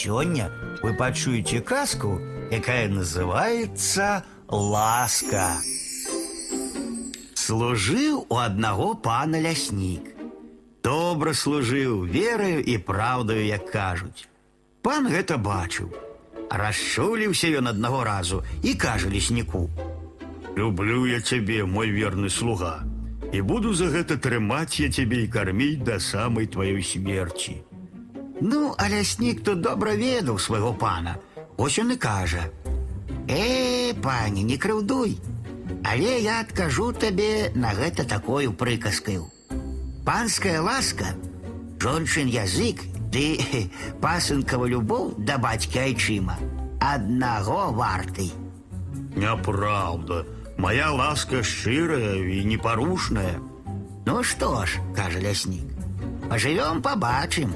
сёння вы пачуеце казку, якая называется «Ласка». Служыў у аднаго пана ляснік. Добра служыў вераю і праўдаю, як кажуць. Пан гэта бачыў. Расчуліўся ён аднаго разу і кажа лесніку: Люблю я цябе, мой верны слуга, і буду за гэта трымаць я цябе і карміць да самай тваёй смерці. Ну, а ляснік тут добра ведаў свайго пана. Ось ён і кажа: « Э, пані, не крыўдуй, але я адкажу табе на гэта такою прыказкаю. Панская ласка, жончын язык ды пасынкава любоў да бацькі айчыма аднаго варты. Няправда, моя ласка шчырая і непарушная. Ну што ж, кажа ляснік, пажывём пабачым.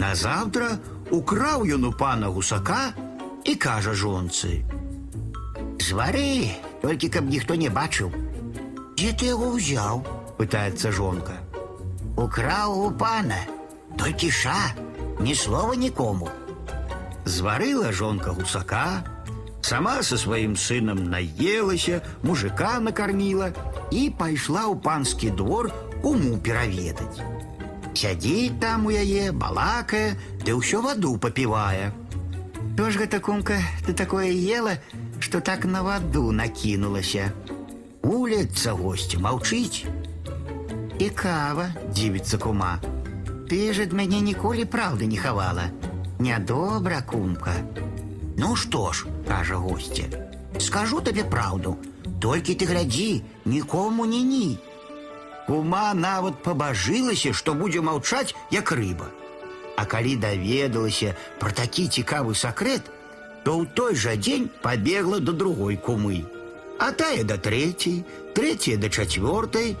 Назаўтра украў ён у пана гусака і кажа жонцы: « Звары, толькі каб ніхто не бачыў. Дзе ты яго ўзяў? пытаецца жонка. Украў у пана, толькі ша, ні слова нікому. Зварыла жонка гусака, сама со сваім сынам наелася, мужика накарміла і пайшла ў панскі двор куму пераведаць. Сядзіць там у яе, балакае, ды ўсё ваду папівае. То ж гэта кумка, ты такое ела, што так на ваду накінулася. Улецца госці, маўчыць. І кава, дзівіцца кума. Ты ж ад мяне ніколі праўды не хавала. Нядобра, кумка. Ну што ж, кажа госця, скажу табе праўду, толькі ты глядзі, нікому не ні. Кума нават пабажылася, што будзе маўчаць, як рыба. А калі даведалася пра такі цікавы сакрэт, то ў той жа дзень пабегла да другой кумы. А тая да трэцяй, трэцяя да чацвёртай,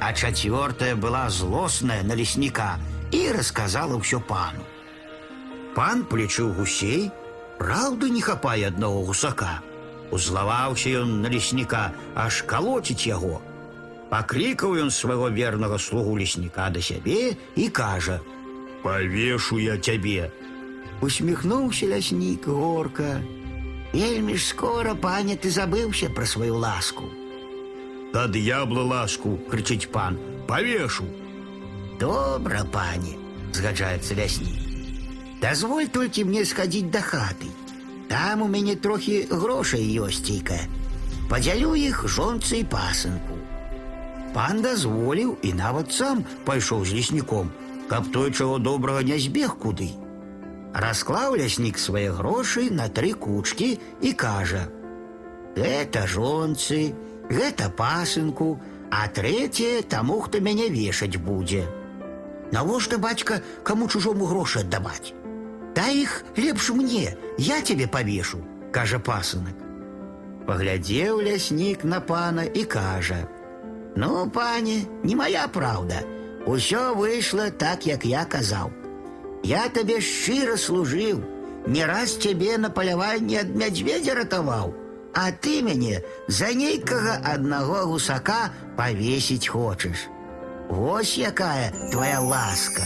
а чацвёртая была злосная на лесніка і расказала ўсё пану. Пан полічыў гусей, праўда не хапае аднаго гусака. Узлаваўся ён на лесніка, аж калоціць яго. Пакрыкаў ён свайго вернага слугу лесніка да сябе і кажа: Павешу я цябе. Усміхнуўся ляснік горка. Вельмі ж скора, пане, ты забыўся пра сваю ласку. Да д'ябла ласку, крычыць пан, павешу. Добра, пане, згаджаецца ляснік. Дазволь толькі мне схадзіць да хаты. Там у мяне трохі грошай ёсцейка. Падзялю іх жонцы і пасынку. Пан дазволіў і нават сам пайшоў з лесніком, каб той чаго добрага не збег куды. Расклаў ляснік свае грошы на тры кучкі і кажа: « Гэта жонцы, гэта пасынку, а трэцяе таму, хто мяне вешаць будзе. Навошта бацька каму чужому грошы аддаваць? Дай іх лепш мне, я цябе павешу, кажа пасынак. Паглядзеў ляснік на пана і кажа: « Ну, пане, не моя праўда. Усё выйшла так, як я казаў. Я табе шчыра служыў, не раз цябе на паляванні ад мядзведзя ратаваў, а ты мяне за нейкага аднаго гусака павесіць хочаш. Вось якая твоя ласка.